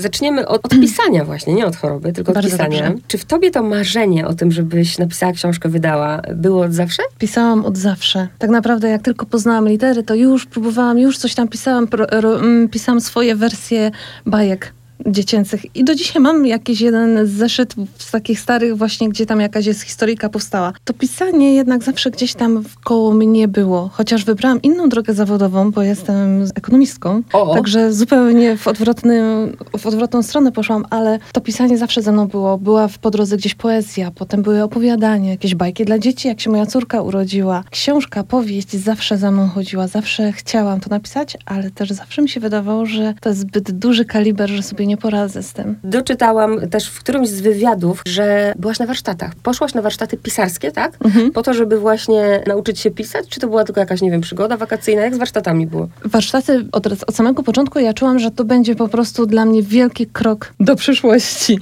Zaczniemy od, od pisania właśnie, nie od choroby, tylko od Bardzo pisania. dobrze. Czy w tobie to marzenie o tym, żebyś napisała książkę, wydała, było od zawsze? Pisałam od zawsze. Tak naprawdę jak tylko poznałam litery, to już próbowałam, już coś tam pisałam, pro, ro, mm, pisałam swoje wersje bajek dziecięcych. I do dzisiaj mam jakiś jeden zeszyt z takich starych właśnie, gdzie tam jakaś jest historyjka powstała. To pisanie jednak zawsze gdzieś tam koło mnie było. Chociaż wybrałam inną drogę zawodową, bo jestem ekonomistką. O. Także zupełnie w, odwrotnym, w odwrotną stronę poszłam, ale to pisanie zawsze ze mną było. Była w, po drodze gdzieś poezja, potem były opowiadania, jakieś bajki dla dzieci, jak się moja córka urodziła. Książka, powieść zawsze za mną chodziła, zawsze chciałam to napisać, ale też zawsze mi się wydawało, że to jest zbyt duży kaliber, że sobie nie poradzę z tym. Doczytałam też w którymś z wywiadów, że byłaś na warsztatach. Poszłaś na warsztaty pisarskie, tak? Mhm. Po to, żeby właśnie nauczyć się pisać? Czy to była tylko jakaś, nie wiem, przygoda wakacyjna? Jak z warsztatami było? Warsztaty od, od samego początku ja czułam, że to będzie po prostu dla mnie wielki krok do przyszłości.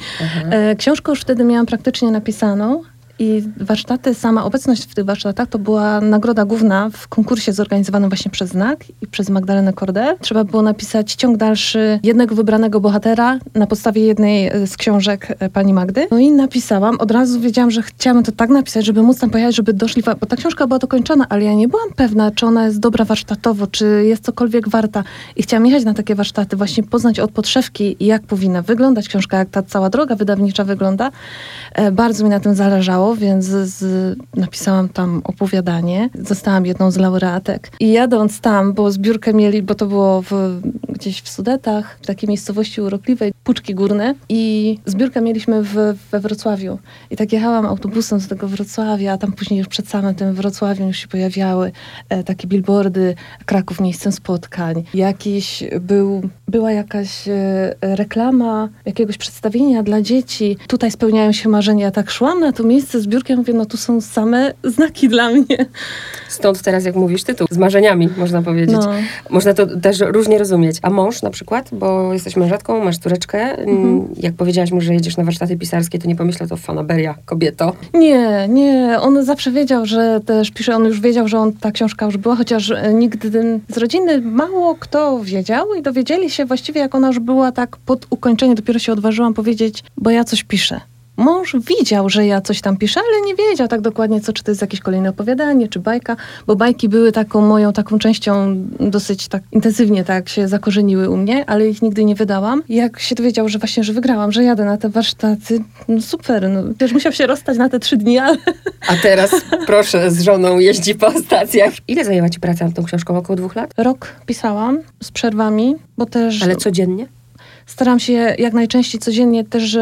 E, książkę już wtedy miałam praktycznie napisaną. I warsztaty, sama obecność w tych warsztatach to była nagroda główna w konkursie zorganizowanym właśnie przez ZNAK i przez Magdalenę Kordę. Trzeba było napisać ciąg dalszy jednego wybranego bohatera na podstawie jednej e, z książek e, pani Magdy. No i napisałam. Od razu wiedziałam, że chciałam to tak napisać, żeby móc tam pojechać, żeby doszli... Bo ta książka była dokończona, ale ja nie byłam pewna, czy ona jest dobra warsztatowo, czy jest cokolwiek warta. I chciałam jechać na takie warsztaty, właśnie poznać od podszewki, jak powinna wyglądać książka, jak ta cała droga wydawnicza wygląda. E, Bardzo mi na tym zależało, więc z, napisałam tam opowiadanie. Zostałam jedną z laureatek. I jadąc tam, bo zbiórkę mieli, bo to było w, gdzieś w Sudetach, w takiej miejscowości urokliwej, Puczki Górne. I zbiórkę mieliśmy w, we Wrocławiu. I tak jechałam autobusem z tego Wrocławia, a tam później już przed samym tym Wrocławiem już się pojawiały e, takie billboardy Kraków miejscem spotkań. Jakiś był, była jakaś e, reklama jakiegoś przedstawienia dla dzieci. Tutaj spełniają się marzenia. Ja tak szłam na to miejsce zbiórki, ja mówię, no tu są same znaki dla mnie. Stąd teraz, jak mówisz, tytuł. Z marzeniami, można powiedzieć. No. Można to też różnie rozumieć. A mąż na przykład, bo jesteś mężatką, masz córeczkę. Mhm. Jak powiedziałaś mu, że jedziesz na warsztaty pisarskie, to nie pomyślał to fanaberia, kobieto. Nie, nie. On zawsze wiedział, że też pisze, on już wiedział, że on, ta książka już była, chociaż e, nigdy z rodziny mało kto wiedział i dowiedzieli się właściwie, jak ona już była tak pod ukończenie, dopiero się odważyłam powiedzieć, bo ja coś piszę. Mąż widział, że ja coś tam piszę, ale nie wiedział tak dokładnie, co, czy to jest jakieś kolejne opowiadanie, czy bajka, bo bajki były taką moją, taką częścią dosyć tak intensywnie tak się zakorzeniły u mnie, ale ich nigdy nie wydałam. Jak się dowiedział, że właśnie, że wygrałam, że jadę na te warsztaty, no super, no też musiał się rozstać na te trzy dni, ale A teraz, proszę, z żoną jeździ po stacjach. Ile zajęła ci praca nad tą książką? Około dwóch lat? rok pisałam z przerwami, bo też Ale codziennie? Staram się jak najczęściej codziennie też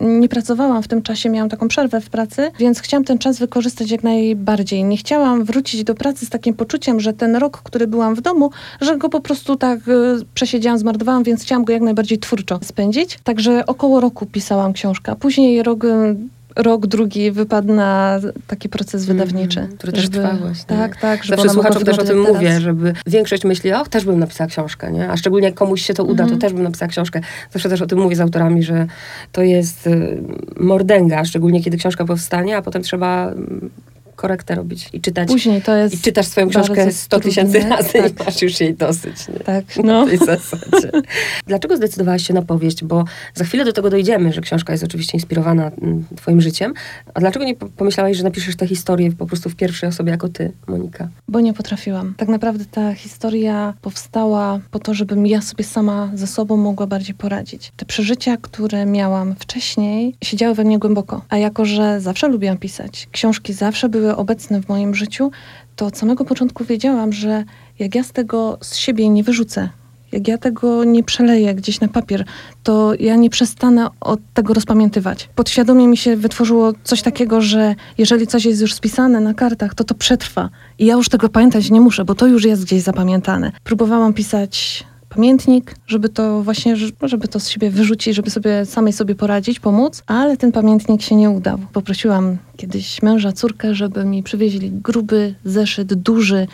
nie pracowałam w tym czasie, miałam taką przerwę w pracy, więc chciałam ten czas wykorzystać jak najbardziej. Nie chciałam wrócić do pracy z takim poczuciem, że ten rok, który byłam w domu, że go po prostu tak y, przesiedziałam, zmarnowałam, więc chciałam go jak najbardziej twórczo spędzić. Także około roku pisałam książkę, później rok, y, rok drugi wypadł na taki proces wydawniczy. Mhm, który też trwa właśnie. Tak, tak. Zawsze mogła słuchaczom też o tym wyglądać mówię, teraz. żeby większość myśli, o, też bym napisała książkę, nie? A szczególnie jak komuś się to uda, Mhm. to też bym napisała książkę. Zawsze też o tym mówię z autorami, że to jest y, mordęga, szczególnie kiedy książka powstanie, a potem trzeba mm, korektę robić i czytać. Później to jest... I czytasz swoją książkę bardzo 100 tysięcy trudne, razy tak. i masz już jej dosyć. Nie? Tak, Na no. tej zasadzie. Dlaczego zdecydowałaś się na powieść? Bo za chwilę do tego dojdziemy, że książka jest oczywiście inspirowana mm, twoim życiem. A dlaczego nie po- pomyślałaś, że napiszesz tę historię po prostu w pierwszej osobie jako ty, Monika? Bo nie potrafiłam. Tak naprawdę ta historia powstała po to, żebym ja sobie sama ze sobą mogła bardziej poradzić. Te przeżycia, które miałam wcześniej, siedziały we mnie głęboko. A jako, że zawsze lubiłam pisać, książki zawsze były obecne w moim życiu, to od samego początku wiedziałam, że jak ja z tego z siebie nie wyrzucę, jak ja tego nie przeleję gdzieś na papier, to ja nie przestanę od tego rozpamiętywać. Podświadomie mi się wytworzyło coś takiego, że jeżeli coś jest już spisane na kartach, to to przetrwa. I ja już tego pamiętać nie muszę, bo to już jest gdzieś zapamiętane. Próbowałam pisać pamiętnik, żeby to właśnie, żeby to z siebie wyrzucić, żeby sobie samej sobie poradzić, pomóc, ale ten pamiętnik się nie udał. Poprosiłam kiedyś męża, córkę, żeby mi przywieźli gruby zeszyt, duży,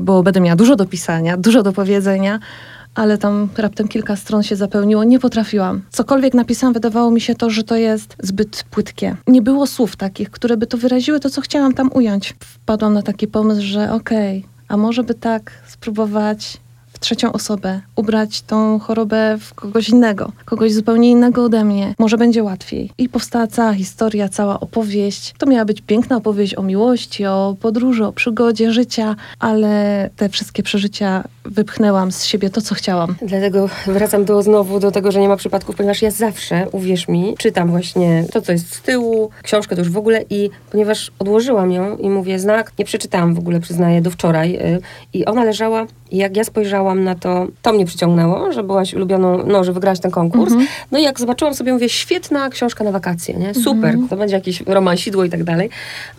bo będę miała dużo do pisania, dużo do powiedzenia, ale tam raptem kilka stron się zapełniło. Nie potrafiłam. Cokolwiek napisałam, wydawało mi się to, że to jest zbyt płytkie. Nie było słów takich, które by to wyraziły, to co chciałam tam ująć. Wpadłam na taki pomysł, że okej, a może by tak spróbować w trzecią osobę, ubrać tą chorobę w kogoś innego, kogoś zupełnie innego ode mnie, może będzie łatwiej. I powstała cała historia, cała opowieść. To miała być piękna opowieść o miłości, o podróży, o przygodzie życia, ale te wszystkie przeżycia wypchnęłam z siebie to, co chciałam. Dlatego wracam do znowu do tego, że nie ma przypadków, ponieważ ja zawsze, uwierz mi, czytam właśnie to, co jest z tyłu, książkę to już w ogóle i ponieważ odłożyłam ją i mówię znak, nie przeczytałam w ogóle, przyznaję, do wczoraj y, i ona leżała i jak ja spojrzałam na to, to mnie przyciągnęło, że byłaś ulubioną, no, że wygrałaś ten konkurs. Mhm. No i jak zobaczyłam sobie, mówię, świetna książka na wakacje, nie? Super, Mhm. to będzie jakiś romansidło i tak dalej.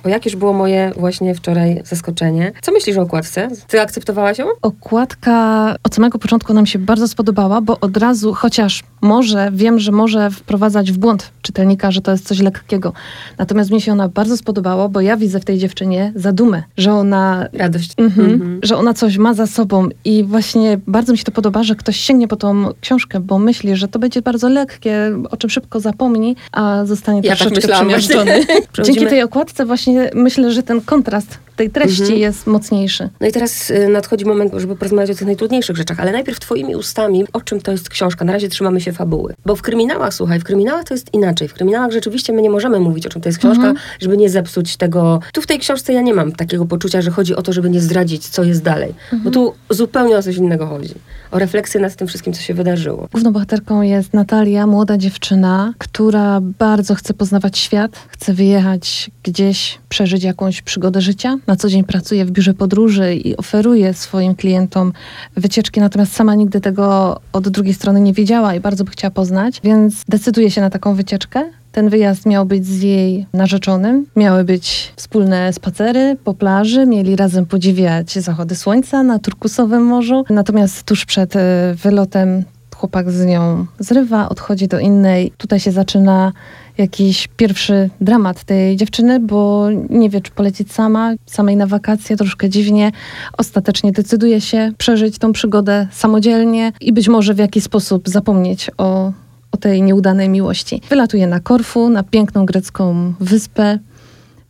Bo jakież było moje właśnie wczoraj zaskoczenie. Co myślisz o okładce? Ty akceptowałaś ją? Okładka od samego początku nam się bardzo spodobała, bo od razu, chociaż może, wiem, że może wprowadzać w błąd czytelnika, że to jest coś lekkiego. Natomiast mi się ona bardzo spodobała, bo ja widzę w tej dziewczynie zadumę, że ona Radość. Mhm. Mhm. Że ona coś ma za sobą i właśnie bardzo mi się to podoba, że ktoś sięgnie po tą książkę, bo myśli, że to będzie bardzo lekkie, o czym szybko zapomni, a zostanie Ja tak troszeczkę myślałam przemiażdżony. Dzięki tej okładce właśnie myślę, że ten kontrast tej treści Mhm. jest mocniejszy. No i teraz y, nadchodzi moment, żeby porozmawiać o tych najtrudniejszych rzeczach, ale najpierw twoimi ustami, o czym to jest książka. Na razie trzymamy się fabuły. Bo w kryminałach, słuchaj, w kryminałach to jest inaczej. W kryminałach rzeczywiście my nie możemy mówić, o czym to jest książka, Mhm. żeby nie zepsuć tego. Tu w tej książce ja nie mam takiego poczucia, że chodzi o to, żeby nie zdradzić, co jest dalej. Bo tu zupełnie o coś innego chodzi. O refleksję nad tym wszystkim, co się wydarzyło. Główną bohaterką jest Natalia, młoda dziewczyna, która bardzo chce poznawać świat, chce wyjechać gdzieś, przeżyć jakąś przygodę życia. Na co dzień pracuje w biurze podróży i oferuje swoim klientom wycieczki, natomiast sama nigdy tego od drugiej strony nie wiedziała i bardzo by chciała poznać, więc decyduje się na taką wycieczkę. Ten wyjazd miał być z jej narzeczonym. Miały być wspólne spacery po plaży, mieli razem podziwiać zachody słońca na turkusowym morzu. Natomiast tuż przed e, wylotem chłopak z nią zrywa, odchodzi do innej. Tutaj się zaczyna jakiś pierwszy dramat tej dziewczyny, bo nie wie, czy polecieć sama, samej na wakacje, troszkę dziwnie. Ostatecznie decyduje się przeżyć tą przygodę samodzielnie i być może w jakiś sposób zapomnieć o, tej nieudanej miłości. Wylatuje na Korfu, na piękną grecką wyspę.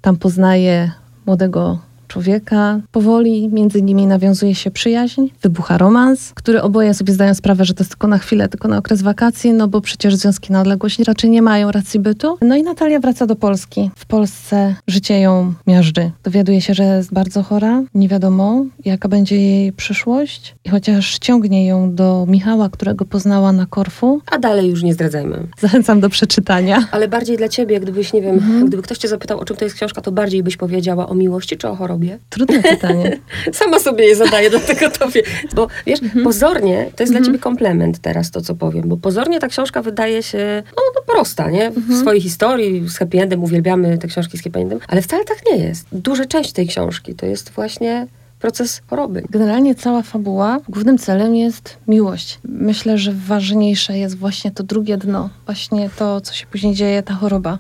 Tam poznaje młodego człowieka. Powoli między nimi nawiązuje się przyjaźń, wybucha romans, który oboje sobie zdają sprawę, że to jest tylko na chwilę, tylko na okres wakacji, no bo przecież związki na odległość raczej nie mają racji bytu. No i Natalia wraca do Polski. W Polsce życie ją miażdży. Dowiaduje się, że jest bardzo chora, nie wiadomo jaka będzie jej przyszłość i chociaż ciągnie ją do Michała, którego poznała na Korfu, A dalej już nie zdradzajmy. zachęcam do przeczytania. Ale bardziej dla ciebie, gdybyś, nie wiem, Mhm. gdyby ktoś cię zapytał, o czym to jest książka, to bardziej byś powiedziała o miłości czy o chorobie? Trudne pytanie. Sama sobie je zadaję, dlatego to wie. Bo wiesz, Mhm. pozornie to jest dla Mhm. ciebie komplement teraz to, co powiem, bo pozornie ta książka wydaje się no, no prosta, nie? W Mhm. swojej historii z happy endem uwielbiamy te książki z happy endem, ale wcale tak nie jest. Duża część tej książki to jest właśnie proces choroby. Generalnie cała fabuła, głównym celem jest miłość. Myślę, że ważniejsze jest właśnie to drugie dno, właśnie to, co się później dzieje, ta choroba.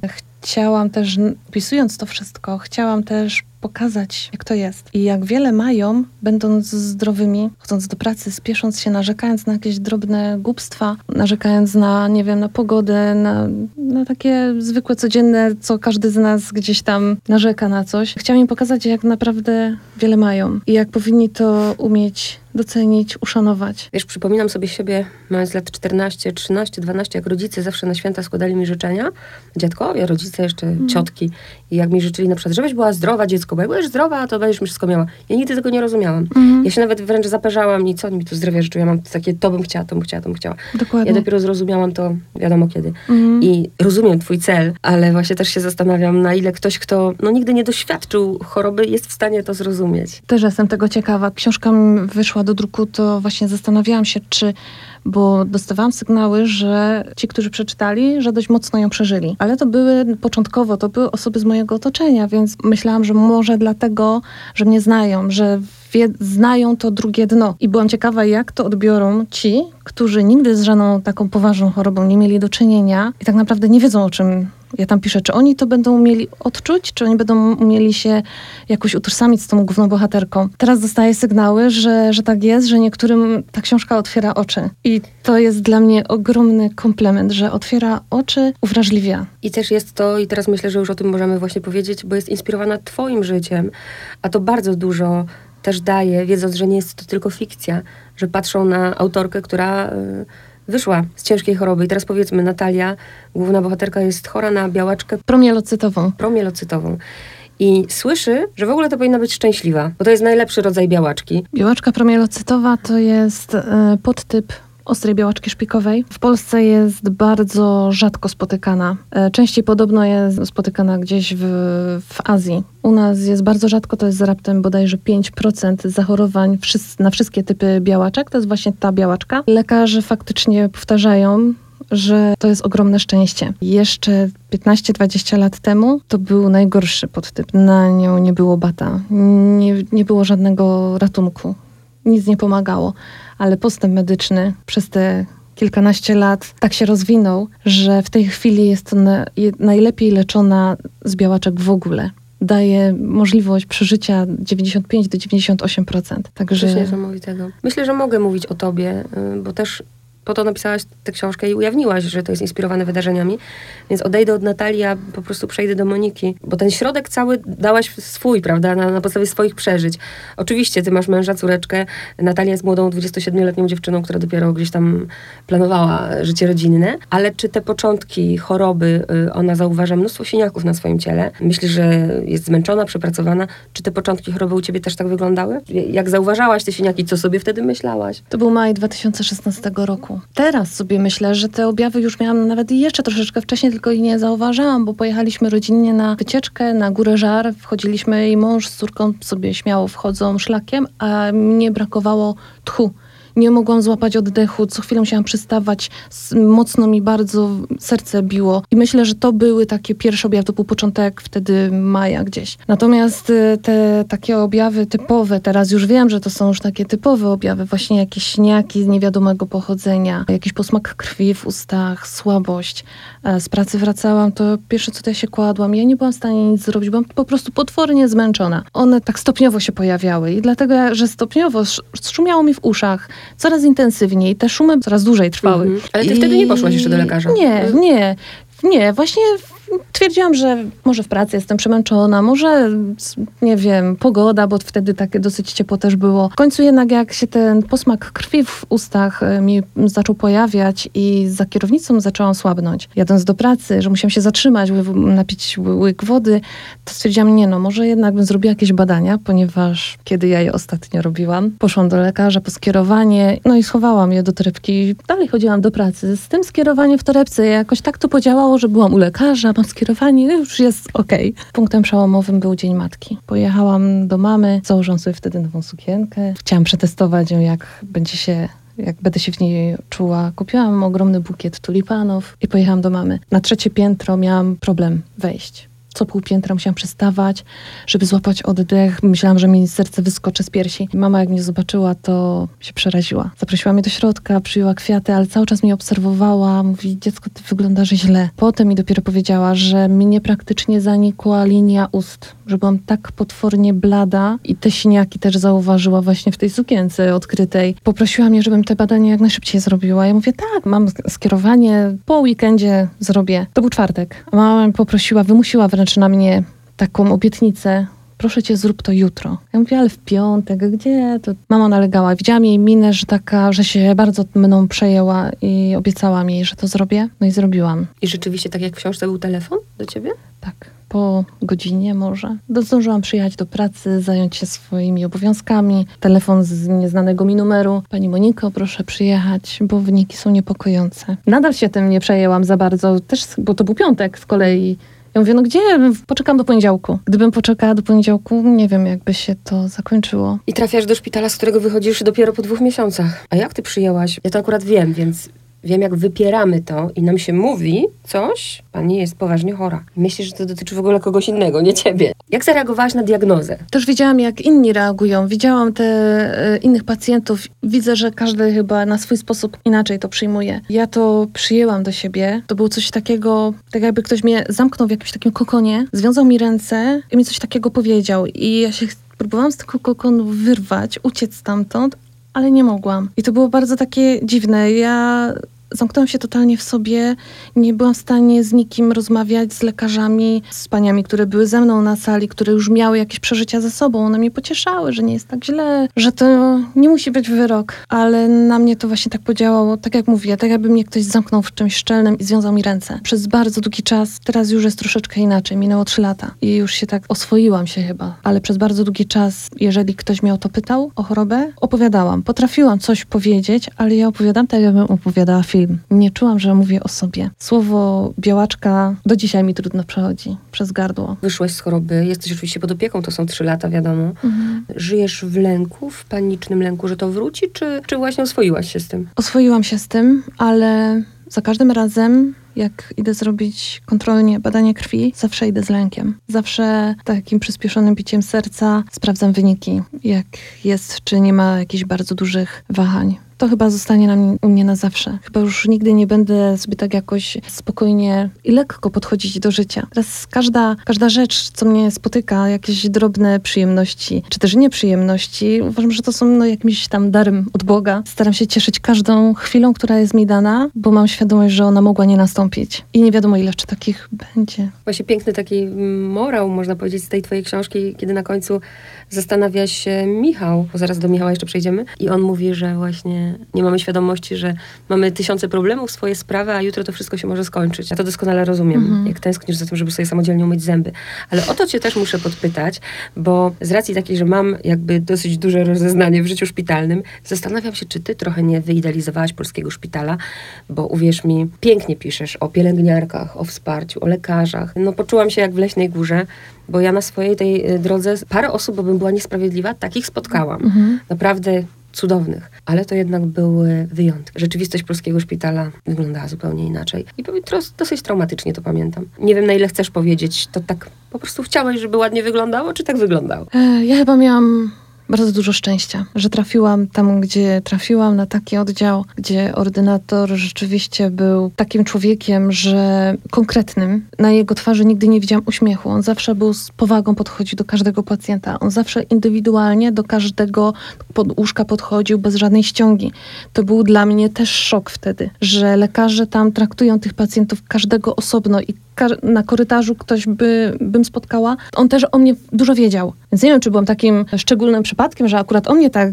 Chciałam też, opisując to wszystko, chciałam też pokazać, jak to jest. I jak wiele mają, będąc zdrowymi, chodząc do pracy, spiesząc się, narzekając na jakieś drobne głupstwa, narzekając na, nie wiem, na pogodę, na, na takie zwykłe, codzienne, co każdy z nas gdzieś tam narzeka na coś. Chciałam im pokazać, jak naprawdę wiele mają i jak powinni to umieć docenić, uszanować. Wiesz, przypominam sobie siebie, mając lat 14, 13, 12, jak rodzice zawsze na święta składali mi życzenia. Dziadkowie, rodzice, jeszcze ciotki. I jak mi życzyli na przykład, żebyś była zdrowa, dziecko, bo jak byłeś zdrowa, to będziesz mi wszystko miała. Ja nigdy tego nie rozumiałam. Ja się nawet wręcz zaparzałam i co oni mi tu zdrowia życzą. Ja mam takie, to bym chciała, to bym chciała, to bym chciała. Dokładnie. Ja dopiero zrozumiałam to wiadomo kiedy. Mhm. I rozumiem twój cel, ale właśnie też się zastanawiam, na ile ktoś, kto no, nigdy nie doświadczył choroby, jest w stanie to zrozumieć. Też jestem tego ciekawa. Książka wyszła do druku, to właśnie zastanawiałam się, czy, bo dostawałam sygnały, że ci, którzy przeczytali, że dość mocno ją przeżyli. Ale to były początkowo, to były osoby z mojego otoczenia, więc myślałam, że może dlatego, że mnie znają, że wie, znają to drugie dno. I byłam ciekawa, jak to odbiorą ci, którzy nigdy z żadną taką poważną chorobą nie mieli do czynienia i tak naprawdę nie wiedzą, o czym ja tam piszę. Czy oni to będą umieli odczuć, czy oni będą umieli się jakoś utożsamić z tą główną bohaterką. Teraz dostaję sygnały, że, że tak jest, że niektórym ta książka otwiera oczy. I to jest dla mnie ogromny komplement, że otwiera oczy, uwrażliwia. I też jest to, i teraz myślę, że już o tym możemy właśnie powiedzieć, bo jest inspirowana Twoim życiem, a to bardzo dużo też daje, wiedząc, że nie jest to tylko fikcja, że patrzą na autorkę, która y, wyszła z ciężkiej choroby. I teraz powiedzmy, Natalia, główna bohaterka, jest chora na białaczkę Promielocytową. promielocytową. I słyszy, że w ogóle to powinna być szczęśliwa, bo to jest najlepszy rodzaj białaczki. Białaczka promielocytowa to jest e, podtyp ostrej białaczki szpikowej. W Polsce jest bardzo rzadko spotykana. E, Częściej podobno jest spotykana gdzieś w, w Azji. U nas jest bardzo rzadko, to jest raptem bodajże 5% zachorowań na wszystkie typy białaczek. To jest właśnie ta białaczka. Lekarze faktycznie powtarzają, że to jest ogromne szczęście. Jeszcze 15-20 lat temu to był najgorszy podtyp. Na nią nie było bata. Nie, nie było żadnego ratunku. Nic nie pomagało. Ale postęp medyczny przez te kilkanaście lat tak się rozwinął, że w tej chwili jest je, najlepiej leczona z białaczek w ogóle. Daje możliwość przeżycia 95 do 98%. Także niesamowitego. Myślę, że mogę mówić o tobie, y, bo też po to napisałaś tę książkę i ujawniłaś, że to jest inspirowane wydarzeniami. Więc odejdę od Natalii, a po prostu przejdę do Moniki. Bo ten środek cały dałaś swój, prawda, na, na podstawie swoich przeżyć. Oczywiście, ty masz męża, córeczkę. Natalia jest młodą, 27-letnią dziewczyną, która dopiero gdzieś tam planowała życie rodzinne. Ale czy te początki choroby, y, ona zauważa mnóstwo siniaków na swoim ciele. Myślisz, że jest zmęczona, przepracowana. Czy te początki choroby u ciebie też tak wyglądały? Jak zauważałaś te siniaki, co sobie wtedy myślałaś? To był maj 2016 roku. Teraz sobie myślę, że te objawy już miałam nawet jeszcze troszeczkę wcześniej, tylko ich nie zauważałam, bo pojechaliśmy rodzinnie na wycieczkę na Górę Żar. Wchodziliśmy i mąż z córką sobie śmiało wchodzą szlakiem, a mnie brakowało tchu. Nie mogłam złapać oddechu, co chwilę musiałam przystawać, mocno mi bardzo serce biło. I myślę, że to były takie pierwsze objawy, to był początek wtedy maja gdzieś. Natomiast y, te takie objawy typowe, teraz już wiem, że to są już takie typowe objawy, właśnie jakieś śniaki niewiadomego pochodzenia, jakiś posmak krwi w ustach, słabość. E, Z pracy wracałam, to pierwsze co to ja się kładłam, ja nie byłam w stanie nic zrobić, byłam po prostu potwornie zmęczona. One tak stopniowo się pojawiały i dlatego, że stopniowo sz- szumiało mi w uszach, coraz intensywniej, te szumy coraz dłużej trwały. Mhm. Ale ty wtedy nie poszłaś jeszcze do lekarza? Nie, nie. Nie, właśnie twierdziłam, że może w pracy jestem przemęczona, może nie wiem, pogoda, bo wtedy takie dosyć ciepło też było. W końcu jednak jak się ten posmak krwi w ustach e, mi zaczął pojawiać i za kierownicą zaczęłam słabnąć, jadąc do pracy, że musiałam się zatrzymać, napić ły- łyk wody, to stwierdziłam, nie no, może jednak bym zrobiła jakieś badania, ponieważ kiedy ja je ostatnio robiłam, poszłam do lekarza po skierowanie, no i schowałam je do torebki. Dalej chodziłam do pracy z tym skierowaniem w torebce. Jakoś tak to podziałało, że byłam u lekarza, mam skierowanie, no już jest okej. Punktem przełomowym był Dzień Matki. Pojechałam do mamy, założyłam sobie wtedy nową sukienkę. Chciałam przetestować ją, jak będzie się jak będę się w niej czuła. Kupiłam ogromny bukiet tulipanów i pojechałam do mamy. Na trzecie piętro miałam problem wejść. Co pół piętra musiałam przystawać, żeby złapać oddech. Myślałam, że mi serce wyskoczy z piersi. Mama jak mnie zobaczyła, to się przeraziła. Zaprosiła mnie do środka, przyjęła kwiaty, ale cały czas mnie obserwowała. Mówi, dziecko, ty wyglądasz źle. Potem mi dopiero powiedziała, że mnie praktycznie zanikła linia ust, że byłam tak potwornie blada i te siniaki też zauważyła właśnie w tej sukience odkrytej. Poprosiła mnie, żebym te badania jak najszybciej zrobiła. Ja mówię, tak, mam skierowanie, po weekendzie zrobię. To był czwartek. Mama poprosiła, wymusiła wręcz na mnie taką obietnicę, proszę cię, zrób to jutro. Ja mówię, ale w piątek, gdzie? To mama nalegała. Widziałam jej minę, że taka, że się bardzo mną przejęła i obiecała mi, że to zrobię. No i zrobiłam. I rzeczywiście, tak jak w książce, był telefon do ciebie? Tak, po godzinie może. Zdążyłam przyjechać do pracy, zająć się swoimi obowiązkami. Telefon z nieznanego mi numeru. Pani Moniko, proszę przyjechać, bo wyniki są niepokojące. Nadal się tym nie przejęłam za bardzo, też, bo to był piątek z kolei. Ja mówię, no gdzie? Poczekam do poniedziałku. Gdybym poczekała do poniedziałku, nie wiem, jakby się to zakończyło. I trafiasz do szpitala, z którego wychodzisz dopiero po dwóch miesiącach. A jak ty przyjęłaś? Ja to akurat wiem, więc wiem, jak wypieramy to i nam się mówi coś, pani jest poważnie chora. Myślisz, że to dotyczy w ogóle kogoś innego, nie ciebie. Jak zareagowałaś na diagnozę? Też widziałam, jak inni reagują. Widziałam te e, innych pacjentów. Widzę, że każdy chyba na swój sposób inaczej to przyjmuje. Ja to przyjęłam do siebie. To było coś takiego, tak jakby ktoś mnie zamknął w jakimś takim kokonie, związał mi ręce i mi coś takiego powiedział. I ja się próbowałam z tego kokonu wyrwać, uciec stamtąd, ale nie mogłam. I to było bardzo takie dziwne. Ja zamknęłam się totalnie w sobie. Nie byłam w stanie z nikim rozmawiać, z lekarzami, z paniami, które były ze mną na sali, które już miały jakieś przeżycia ze sobą. One mnie pocieszały, że nie jest tak źle, że to nie musi być wyrok. Ale na mnie to właśnie tak podziałało, tak jak mówię, tak jakby mnie ktoś zamknął w czymś szczelnym i związał mi ręce. Przez bardzo długi czas, teraz już jest troszeczkę inaczej, minęło trzy lata i już się tak oswoiłam się chyba. Ale przez bardzo długi czas, jeżeli ktoś mnie o to pytał, o chorobę, opowiadałam. Potrafiłam coś powiedzieć, ale ja opowiadam tak, jakbym opowiadała film. Nie czułam, że mówię o sobie. Słowo białaczka do dzisiaj mi trudno przechodzi przez gardło. Wyszłaś z choroby, jesteś oczywiście pod opieką, to są trzy lata, wiadomo. Żyjesz w lęku, w panicznym lęku, że to wróci, czy, czy właśnie oswoiłaś się z tym? Oswoiłam się z tym, ale za każdym razem, jak idę zrobić kontrolnie badanie krwi, zawsze idę z lękiem. Zawsze takim przyspieszonym biciem serca sprawdzam wyniki, jak jest, czy nie ma jakichś bardzo dużych wahań. To chyba zostanie na mnie, u mnie na zawsze. Chyba już nigdy nie będę sobie tak jakoś spokojnie i lekko podchodzić do życia. Teraz każda, każda rzecz, co mnie spotyka, jakieś drobne przyjemności, czy też nieprzyjemności, uważam, że to są no, jakimś tam darem od Boga. Staram się cieszyć każdą chwilą, która jest mi dana, bo mam świadomość, że ona mogła nie nastąpić. I nie wiadomo, ile jeszcze takich będzie. Właśnie piękny taki morał, można powiedzieć, z tej twojej książki, kiedy na końcu zastanawia się Michał, bo zaraz do Michała jeszcze przejdziemy, i on mówi, że właśnie nie mamy świadomości, że mamy tysiące problemów, swoje sprawy, a jutro to wszystko się może skończyć. Ja to doskonale rozumiem, Mhm. jak tęsknisz za tym, żeby sobie samodzielnie umyć zęby. Ale o to cię też muszę podpytać, bo z racji takiej, że mam jakby dosyć duże rozeznanie w życiu szpitalnym, zastanawiam się, czy ty trochę nie wyidealizowałaś polskiego szpitala, bo uwierz mi, pięknie piszesz o pielęgniarkach, o wsparciu, o lekarzach. No poczułam się jak w Leśnej Górze, bo ja na swojej tej y, drodze parę osób, bo bym była niesprawiedliwa, takich spotkałam. Mhm. Naprawdę cudownych, ale to jednak były wyjątki. Rzeczywistość polskiego szpitala wyglądała zupełnie inaczej. I dosyć traumatycznie to pamiętam. Nie wiem, na ile chcesz powiedzieć, to tak po prostu chciałeś, żeby ładnie wyglądało, czy tak wyglądało? E, Ja chyba miałam bardzo dużo szczęścia, że trafiłam tam, gdzie trafiłam, na taki oddział, gdzie ordynator rzeczywiście był takim człowiekiem, że konkretnym. Na jego twarzy nigdy nie widziałam uśmiechu. On zawsze był z powagą podchodził do każdego pacjenta. On zawsze indywidualnie do każdego pod łóżka podchodził bez żadnej ściągi. To był dla mnie też szok wtedy, że lekarze tam traktują tych pacjentów każdego osobno i na korytarzu ktoś by, bym spotkała, on też o mnie dużo wiedział. Więc nie wiem, czy byłam takim szczególnym przypadkiem, że akurat o mnie tak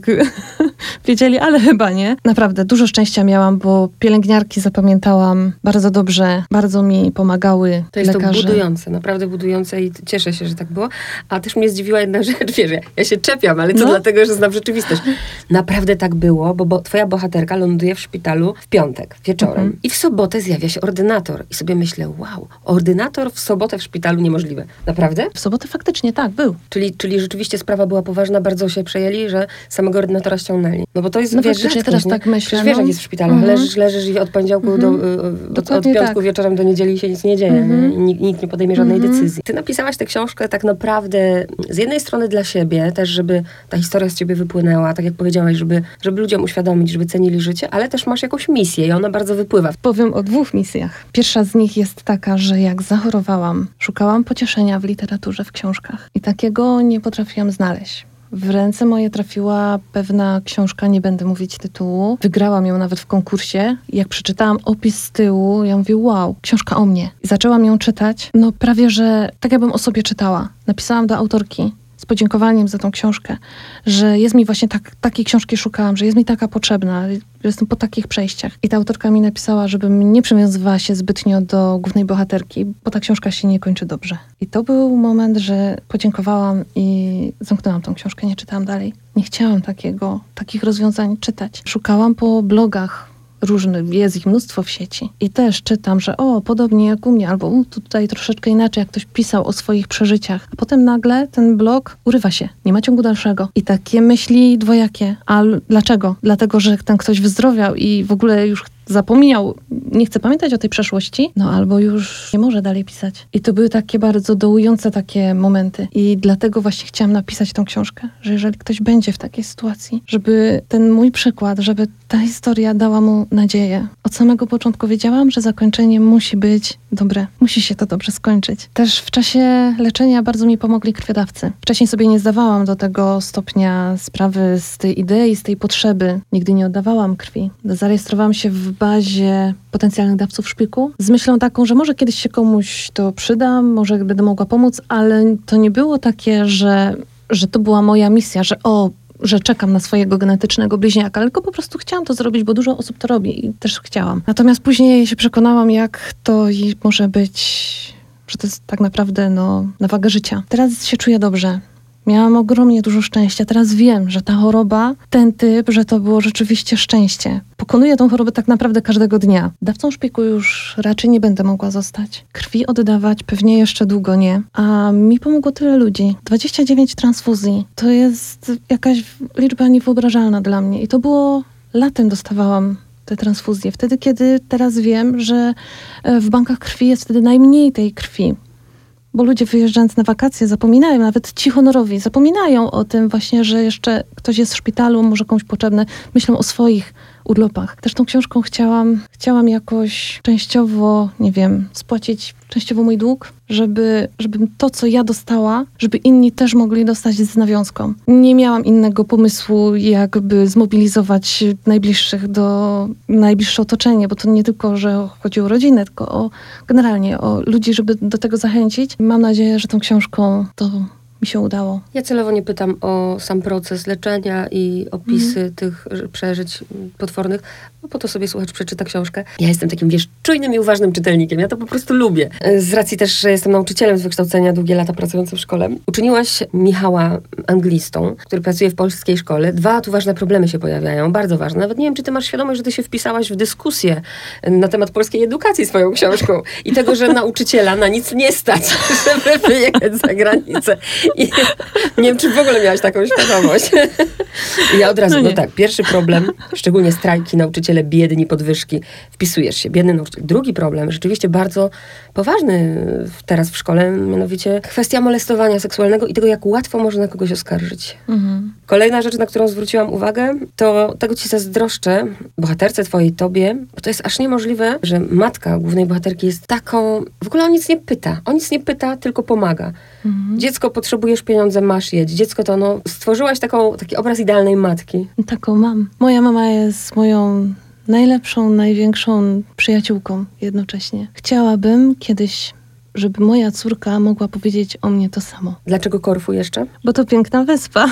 wiedzieli, ale chyba nie. Naprawdę dużo szczęścia miałam, bo pielęgniarki zapamiętałam bardzo dobrze, bardzo mi pomagały To jest lekarze. to budujące, naprawdę budujące i cieszę się, że tak było. A też mnie zdziwiła jedna rzecz, wiesz, ja- ja się czepiam, ale to No. dlatego, że znam rzeczywistość. Naprawdę tak było, bo, bo twoja bohaterka ląduje w szpitalu w piątek wieczorem Mhm. i w sobotę zjawia się ordynator. I sobie myślę, wow, ordynator w sobotę w szpitalu niemożliwe. Naprawdę? W sobotę faktycznie tak, był. Czyli, czyli rzeczywiście sprawa była poważna, bardzo się przejęli, że samego ordynatora ściągnęli. No bo to jest, No wiesz, rzadkość, teraz nie? tak myślę, Przecież wiesz, no. jak jest w szpitalach. Mhm. Leżysz, leżysz i od poniedziałku do, y, od, od Dokładnie piątku tak. wieczorem do niedzieli się nic nie dzieje. Mhm. Nikt, nikt nie podejmie żadnej Mhm. decyzji. Ty napisałaś tę książkę tak naprawdę z jednej strony dla siebie, też żeby ta historia z ciebie wypłynęła, tak jak powiedziałaś, żeby, żeby ludziom uświadomić, żeby cenili życie, ale też masz jakąś misję i ona bardzo wypływa. Powiem o dwóch misjach. Pierwsza z nich jest taka, że jak zachorowałam, szukałam pocieszenia w literaturze, w książkach. I takiego nie potrafiłam znaleźć. W ręce moje trafiła pewna książka, nie będę mówić tytułu. Wygrałam ją nawet w konkursie. Jak przeczytałam opis z tyłu, ja mówię, wow, książka o mnie. Zaczęłam ją czytać. No prawie, że tak jakbym o sobie czytała. Napisałam do autorki z podziękowaniem za tą książkę, że jest mi właśnie tak, takiej książki szukałam, że jest mi taka potrzebna, jestem po takich przejściach. I ta autorka mi napisała, żebym nie przywiązywała się zbytnio do głównej bohaterki, bo ta książka się nie kończy dobrze. I to był moment, że podziękowałam i zamknęłam tą książkę, nie czytałam dalej. Nie chciałam takiego, takich rozwiązań czytać. Szukałam po blogach różnych, jest ich mnóstwo w sieci. I też czytam, że o, podobnie jak u mnie, albo u, tutaj troszeczkę inaczej, jak ktoś pisał o swoich przeżyciach. A potem nagle ten blog urywa się, nie ma ciągu dalszego. I takie myśli dwojakie. A dlaczego? Dlatego, że ten ktoś wyzdrowiał i w ogóle już zapomniał, nie chce pamiętać o tej przeszłości, no albo już nie może dalej pisać. I to były takie bardzo dołujące takie momenty. I dlatego właśnie chciałam napisać tą książkę, że jeżeli ktoś będzie w takiej sytuacji, żeby ten mój przykład, żeby ta historia dała mu nadzieję. Od samego początku wiedziałam, że zakończenie musi być dobre, musi się to dobrze skończyć. Też w czasie leczenia bardzo mi pomogli krwiodawcy. Wcześniej sobie nie zdawałam do tego stopnia sprawy z tej idei, z tej potrzeby. Nigdy nie oddawałam krwi. Zarejestrowałam się w bazie potencjalnych dawców szpiku z myślą taką, że może kiedyś się komuś to przyda, może będę mogła pomóc, ale to nie było takie, że, że to była moja misja, że o, że czekam na swojego genetycznego bliźniaka, tylko po prostu chciałam to zrobić, bo dużo osób to robi i też chciałam. Natomiast później się przekonałam, jak to może być, że to jest tak naprawdę no, na wagę życia. Teraz się czuję dobrze. Miałam ogromnie dużo szczęścia. Teraz wiem, że ta choroba, ten typ, że to było rzeczywiście szczęście. Pokonuję tą chorobę tak naprawdę każdego dnia. Dawcą szpiku już raczej nie będę mogła zostać. Krwi oddawać pewnie jeszcze długo nie. A mi pomogło tyle ludzi. 29 transfuzji. To jest jakaś liczba niewyobrażalna dla mnie. I to było latem dostawałam te transfuzje. Wtedy, kiedy teraz wiem, że e, w bankach krwi jest wtedy najmniej tej krwi bo ludzie wyjeżdżając na wakacje zapominają, nawet ci honorowi, zapominają o tym właśnie, że jeszcze ktoś jest w szpitalu, może komuś potrzebne, myślą o swoich urlopach. Też tą książką chciałam, chciałam jakoś częściowo, nie wiem, spłacić częściowo mój dług, żeby, żeby to, co ja dostała, żeby inni też mogli dostać z nawiązką. Nie miałam innego pomysłu, jakby zmobilizować najbliższych do najbliższe otoczenie, bo to nie tylko, że chodzi o rodzinę, tylko o generalnie o ludzi, żeby do tego zachęcić. Mam nadzieję, że tą książką to mi się udało. Ja celowo nie pytam o sam proces leczenia i opisy mm. tych przeżyć potwornych, bo po to sobie słuchacz przeczyta książkę. Ja jestem takim, wiesz, czujnym i uważnym czytelnikiem. Ja to po prostu lubię. Z racji też, że jestem nauczycielem z wykształcenia, długie lata pracującym w szkole. Uczyniłaś Michała anglistą, który pracuje w polskiej szkole. Dwa tu ważne problemy się pojawiają, bardzo ważne. Nawet nie wiem, czy ty masz świadomość, że ty się wpisałaś w dyskusję na temat polskiej edukacji swoją książką i tego, że nauczyciela na nic nie stać, żeby wyjechać za granicę. I nie wiem, czy w ogóle miałaś taką świadomość. I ja od razu, no, no tak, pierwszy problem, szczególnie strajki, nauczyciele biedni, podwyżki, wpisujesz się, biedny nauczyciel. Drugi problem, rzeczywiście bardzo poważny teraz w szkole, mianowicie kwestia molestowania seksualnego i tego, jak łatwo można kogoś oskarżyć. Mhm. Kolejna rzecz, na którą zwróciłam uwagę, to tego ci zazdroszczę, bohaterce twojej, tobie, bo to jest aż niemożliwe, że matka głównej bohaterki jest taką, w ogóle o nic nie pyta. O nic nie pyta, tylko pomaga. Mhm. Dziecko potrzebujesz pieniądze, masz jedź. Dziecko to, no, stworzyłaś taką, taki obraz idealnej matki. Taką mam. Moja mama jest moją najlepszą, największą przyjaciółką jednocześnie. Chciałabym kiedyś żeby moja córka mogła powiedzieć o mnie to samo. Dlaczego Korfu jeszcze? Bo to piękna wyspa.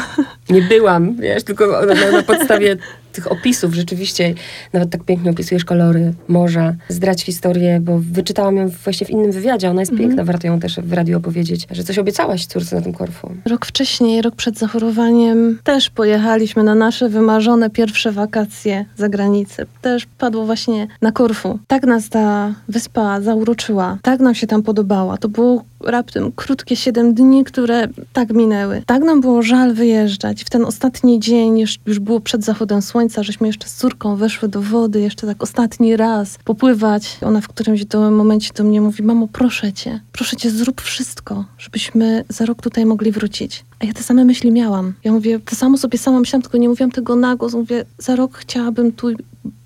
Nie byłam, wiesz, tylko na, na podstawie tych opisów rzeczywiście, nawet tak pięknie opisujesz kolory morza, zdrać historię, bo wyczytałam ją właśnie w innym wywiadzie, ona jest mm. piękna, warto ją też w radiu opowiedzieć, że coś obiecałaś córce na tym Korfu. Rok wcześniej, rok przed zachorowaniem, też pojechaliśmy na nasze wymarzone pierwsze wakacje za granicę. Też padło właśnie na Korfu. Tak nas ta wyspa zauroczyła, tak nam się tam podobała. To było raptem krótkie siedem dni, które tak minęły. Tak nam było żal wyjeżdżać. W ten ostatni dzień, już, już było przed zachodem słońca, żeśmy jeszcze z córką weszły do wody, jeszcze tak ostatni raz popływać. Ona w którymś momencie do mnie mówi, mamo, proszę cię, proszę cię, zrób wszystko, żebyśmy za rok tutaj mogli wrócić. A ja te same myśli miałam. Ja mówię, to samo sobie sama myślałam, tylko nie mówiłam tego na głos. Mówię, za rok chciałabym tu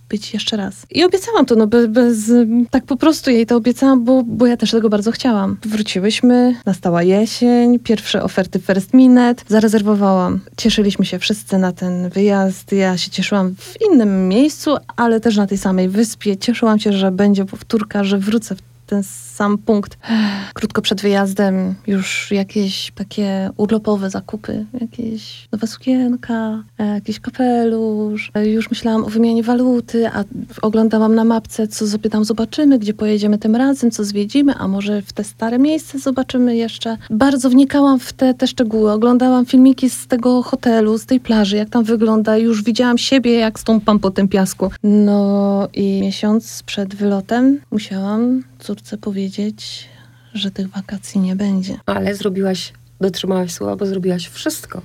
być jeszcze raz. I obiecałam to, no bez, bez tak po prostu jej to obiecałam, bo, bo ja też tego bardzo chciałam. Wróciłyśmy, nastała jesień, pierwsze oferty First Minute, zarezerwowałam. Cieszyliśmy się wszyscy na ten wyjazd. Ja się cieszyłam w innym miejscu, ale też na tej samej wyspie. Cieszyłam się, że będzie powtórka, że wrócę w ten sam punkt. Krótko przed wyjazdem już jakieś takie urlopowe zakupy, jakieś nowa sukienka, e, jakiś kapelusz. E, już myślałam o wymianie waluty, a oglądałam na mapce, co sobie tam zobaczymy, gdzie pojedziemy tym razem, co zwiedzimy, a może w te stare miejsce zobaczymy jeszcze. Bardzo wnikałam w te, te szczegóły. Oglądałam filmiki z tego hotelu, z tej plaży, jak tam wygląda. Już widziałam siebie, jak stąpam po tym piasku. No i miesiąc przed wylotem musiałam córce powiedzieć, że tych wakacji nie będzie. Ale zrobiłaś, dotrzymałaś słowa, bo zrobiłaś wszystko,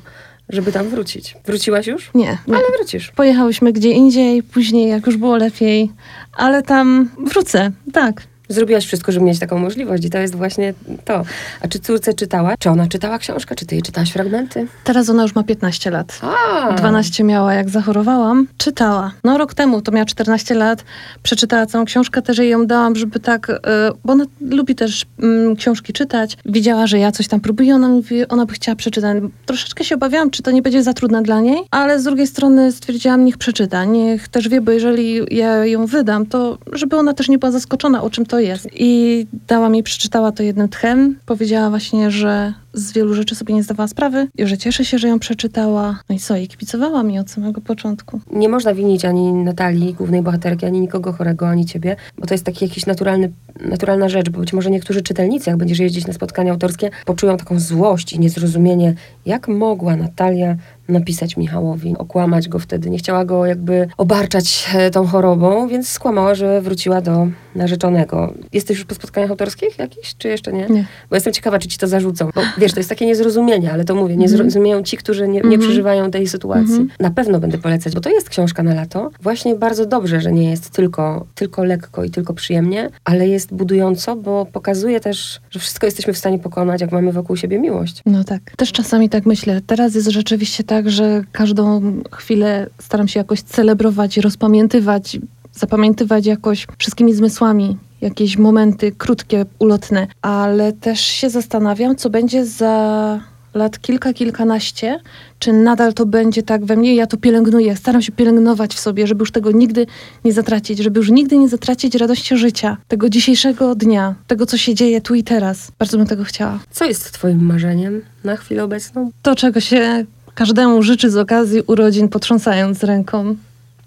żeby tam wrócić. Wróciłaś już? Nie. nie. Ale wrócisz. Pojechałyśmy gdzie indziej, później jak już było lepiej, ale tam wrócę, tak. Zrobiłaś wszystko, żeby mieć taką możliwość i to jest właśnie to. A czy córce czytała? Czy ona czytała książkę? Czy ty jej czytałaś fragmenty? Teraz ona już ma 15 lat. A, 12 miała, jak zachorowałam. Czytała. No rok temu, to miała 14 lat. Przeczytała całą książkę, też jej ją dałam, żeby tak, e, bo ona lubi też mm, książki czytać. Widziała, że ja coś tam próbuję, ona mówi, ona by chciała przeczytać. Troszeczkę się obawiałam, czy to nie będzie za trudne dla niej, ale z drugiej strony stwierdziłam, niech przeczyta, niech też wie, bo jeżeli ja ją wydam, to żeby ona też nie była zaskoczona, o czym to jest. I dała mi, przeczytała to jednym tchem. Powiedziała właśnie, że z wielu rzeczy sobie nie zdawała sprawy i że cieszy się, że ją przeczytała. No i co, i kibicowała mi od samego początku. nie można winić ani Natalii, głównej bohaterki, ani nikogo chorego, ani ciebie, bo to jest taki jakiś naturalny, naturalna rzecz, bo być może niektórzy czytelnicy, jak będziesz jeździć na spotkania autorskie, poczują taką złość i niezrozumienie, jak mogła Natalia napisać Michałowi, okłamać go wtedy. Nie chciała go jakby obarczać e, tą chorobą, więc skłamała, że wróciła do narzeczonego. Jesteś już po spotkaniach autorskich jakichś, czy jeszcze nie? Nie. Bo jestem ciekawa, czy ci to zarzucą. Bo wiesz, to jest takie niezrozumienie, ale to mówię, nie Mhm. zrozumieją ci, którzy nie, nie Mhm. przeżywają tej sytuacji. Mhm. Na pewno będę polecać, bo to jest książka na lato. Właśnie bardzo dobrze, że nie jest tylko, tylko lekko i tylko przyjemnie, ale jest budująco, bo pokazuje też, że wszystko jesteśmy w stanie pokonać, jak mamy wokół siebie miłość. No tak. Też czasami tak myślę. Teraz jest rzeczywiście tak, że każdą chwilę staram się jakoś celebrować, rozpamiętywać, zapamiętywać jakoś wszystkimi zmysłami jakieś momenty krótkie, ulotne, ale też się zastanawiam, co będzie za lat kilka, kilkanaście, czy nadal to będzie tak we mnie. Ja to pielęgnuję, staram się pielęgnować w sobie, żeby już tego nigdy nie zatracić, żeby już nigdy nie zatracić radości życia, tego dzisiejszego dnia, tego, co się dzieje tu i teraz. Bardzo bym tego chciała. Co jest twoim marzeniem na chwilę obecną? To, czego się każdemu życzy z okazji urodzin, potrząsając ręką,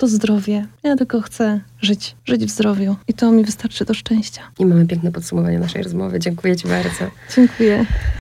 to zdrowie. Ja tylko chcę żyć, żyć w zdrowiu. I to mi wystarczy do szczęścia. I mamy piękne podsumowanie naszej rozmowy. Dziękuję ci bardzo. Dziękuję.